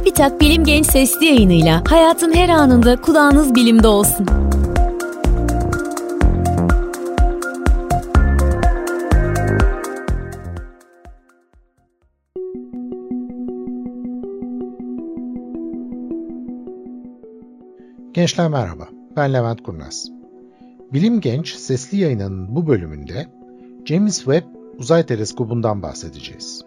TÜBİTAK Bilim Genç Sesli yayınıyla hayatın her anında kulağınız bilimde olsun. Gençler merhaba, ben Levent Kurnaz. Bilim Genç sesli yayınının bu bölümünde James Webb Uzay Teleskobu'ndan bahsedeceğiz.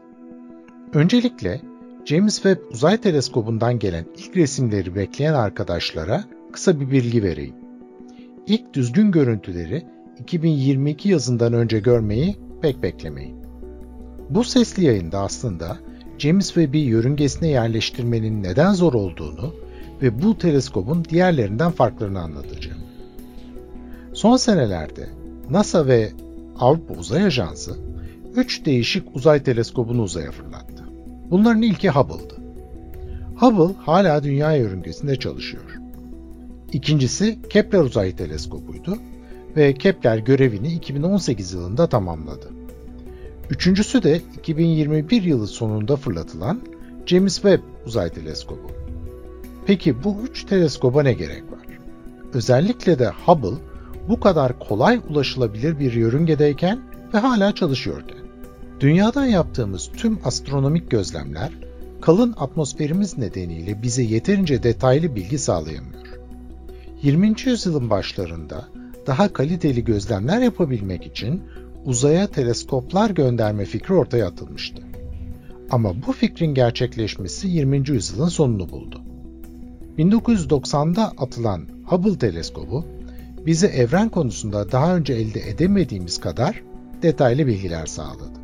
Öncelikle James Webb Uzay Teleskobu'ndan gelen ilk resimleri bekleyen arkadaşlara kısa bir bilgi vereyim. İlk düzgün görüntüleri 2022 yazından önce görmeyi pek beklemeyin. Bu sesli yayında aslında James Webb'i yörüngesine yerleştirmenin neden zor olduğunu ve bu teleskobun diğerlerinden farklarını anlatacağım. Son senelerde NASA ve Avrupa Uzay Ajansı 3 değişik uzay teleskobunu uzaya fırlattı. Bunların ilki Hubble'dı. Hubble hala dünya yörüngesinde çalışıyor. İkincisi Kepler Uzay Teleskobu'ydu ve Kepler görevini 2018 yılında tamamladı. Üçüncüsü de 2021 yılı sonunda fırlatılan James Webb Uzay Teleskobu. Peki bu üç teleskoba ne gerek var? Özellikle de Hubble bu kadar kolay ulaşılabilir bir yörüngedeyken ve hala çalışıyorken. Dünyadan yaptığımız tüm astronomik gözlemler kalın atmosferimiz nedeniyle bize yeterince detaylı bilgi sağlayamıyor. 20. yüzyılın başlarında daha kaliteli gözlemler yapabilmek için uzaya teleskoplar gönderme fikri ortaya atılmıştı. Ama bu fikrin gerçekleşmesi 20. yüzyılın sonunu buldu. 1990'da atılan Hubble teleskobu bize evren konusunda daha önce elde edemediğimiz kadar detaylı bilgiler sağladı.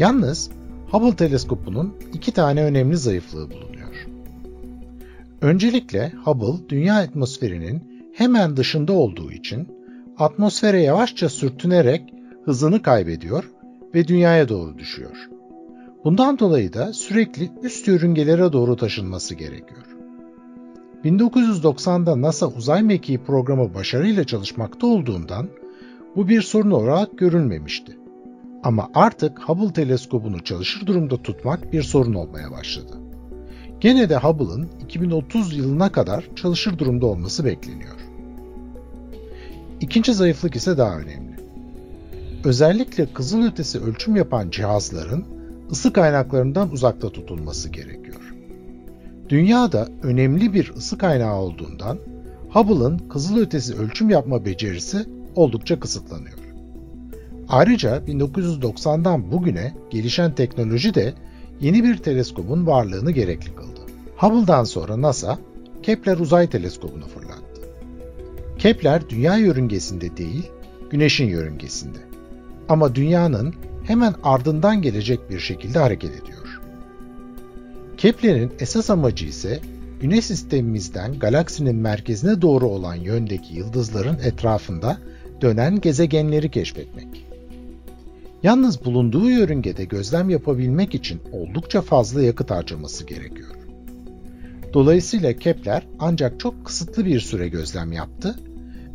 Yalnız Hubble teleskopunun iki tane önemli zayıflığı bulunuyor. Öncelikle Hubble dünya atmosferinin hemen dışında olduğu için atmosfere yavaşça sürtünerek hızını kaybediyor ve dünyaya doğru düşüyor. Bundan dolayı da sürekli üst yörüngelere doğru taşınması gerekiyor. 1990'da NASA uzay mekiği programı başarıyla çalışmakta olduğundan bu bir sorun olarak görülmemişti. Ama artık Hubble teleskobunu çalışır durumda tutmak bir sorun olmaya başladı. Gene de Hubble'ın 2030 yılına kadar çalışır durumda olması bekleniyor. İkinci zayıflık ise daha önemli. Özellikle kızılötesi ölçüm yapan cihazların ısı kaynaklarından uzakta tutulması gerekiyor. Dünyada önemli bir ısı kaynağı olduğundan Hubble'ın kızılötesi ölçüm yapma becerisi oldukça kısıtlanıyor. Ayrıca 1990'dan bugüne gelişen teknoloji de yeni bir teleskobun varlığını gerekli kıldı. Hubble'dan sonra NASA, Kepler Uzay Teleskobu'nu fırlattı. Kepler dünya yörüngesinde değil, Güneş'in yörüngesinde. Ama dünyanın hemen ardından gelecek bir şekilde hareket ediyor. Kepler'in esas amacı ise Güneş sistemimizden galaksinin merkezine doğru olan yöndeki yıldızların etrafında dönen gezegenleri keşfetmek. Yalnız bulunduğu yörüngede gözlem yapabilmek için oldukça fazla yakıt harcaması gerekiyor. Dolayısıyla Kepler ancak çok kısıtlı bir süre gözlem yaptı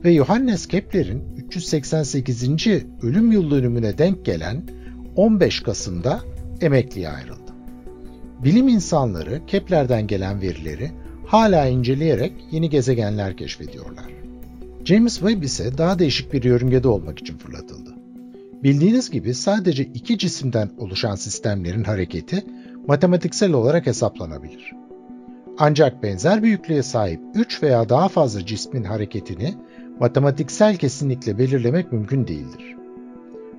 ve Johannes Kepler'in 388. ölüm yıl dönümüne denk gelen 15 Kasım'da emekliye ayrıldı. Bilim insanları Kepler'den gelen verileri hala inceleyerek yeni gezegenler keşfediyorlar. James Webb ise daha değişik bir yörüngede olmak için fırlatıldı. Bildiğiniz gibi sadece iki cisimden oluşan sistemlerin hareketi matematiksel olarak hesaplanabilir. Ancak benzer büyüklüğe sahip 3 veya daha fazla cismin hareketini matematiksel kesinlikle belirlemek mümkün değildir.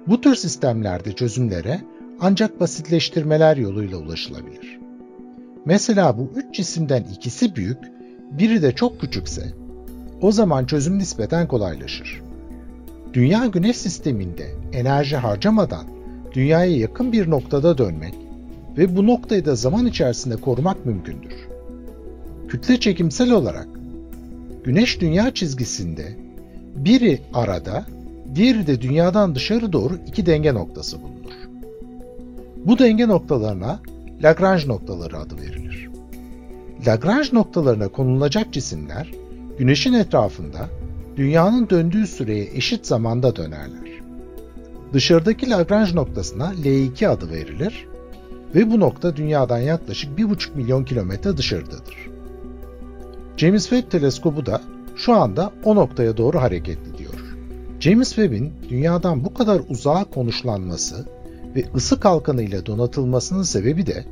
Bu tür sistemlerde çözümlere ancak basitleştirmeler yoluyla ulaşılabilir. Mesela bu üç cisimden ikisi büyük, biri de çok küçükse, o zaman çözüm nispeten kolaylaşır. Dünya Güneş sisteminde enerji harcamadan dünyaya yakın bir noktada dönmek ve bu noktayı da zaman içerisinde korumak mümkündür. Kütle çekimsel olarak Güneş dünya çizgisinde biri arada, diğeri de dünyadan dışarı doğru iki denge noktası bulunur. Bu denge noktalarına Lagrange noktaları adı verilir. Lagrange noktalarına konulacak cisimler Güneş'in etrafında dünyanın döndüğü süreye eşit zamanda dönerler. Dışarıdaki Lagrange noktasına L2 adı verilir ve bu nokta dünyadan yaklaşık 1,5 milyon kilometre dışarıdadır. James Webb teleskobu da şu anda o noktaya doğru hareket ediyor. James Webb'in dünyadan bu kadar uzağa konuşlanması ve ısı kalkanıyla donatılmasının sebebi de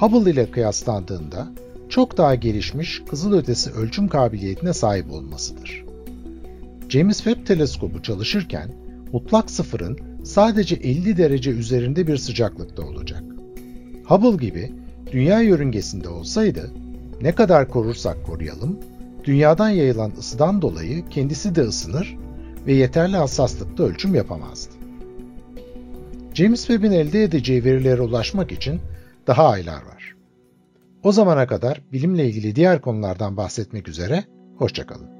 Hubble ile kıyaslandığında çok daha gelişmiş kızılötesi ölçüm kabiliyetine sahip olmasıdır. James Webb teleskobu çalışırken mutlak sıfırın sadece 50 derece üzerinde bir sıcaklıkta olacak. Hubble gibi dünya yörüngesinde olsaydı ne kadar korursak koruyalım, dünyadan yayılan ısıdan dolayı kendisi de ısınır ve yeterli hassaslıkta ölçüm yapamazdı. James Webb'in elde edeceği verilere ulaşmak için daha aylar var. O zamana kadar bilimle ilgili diğer konulardan bahsetmek üzere, hoşçakalın.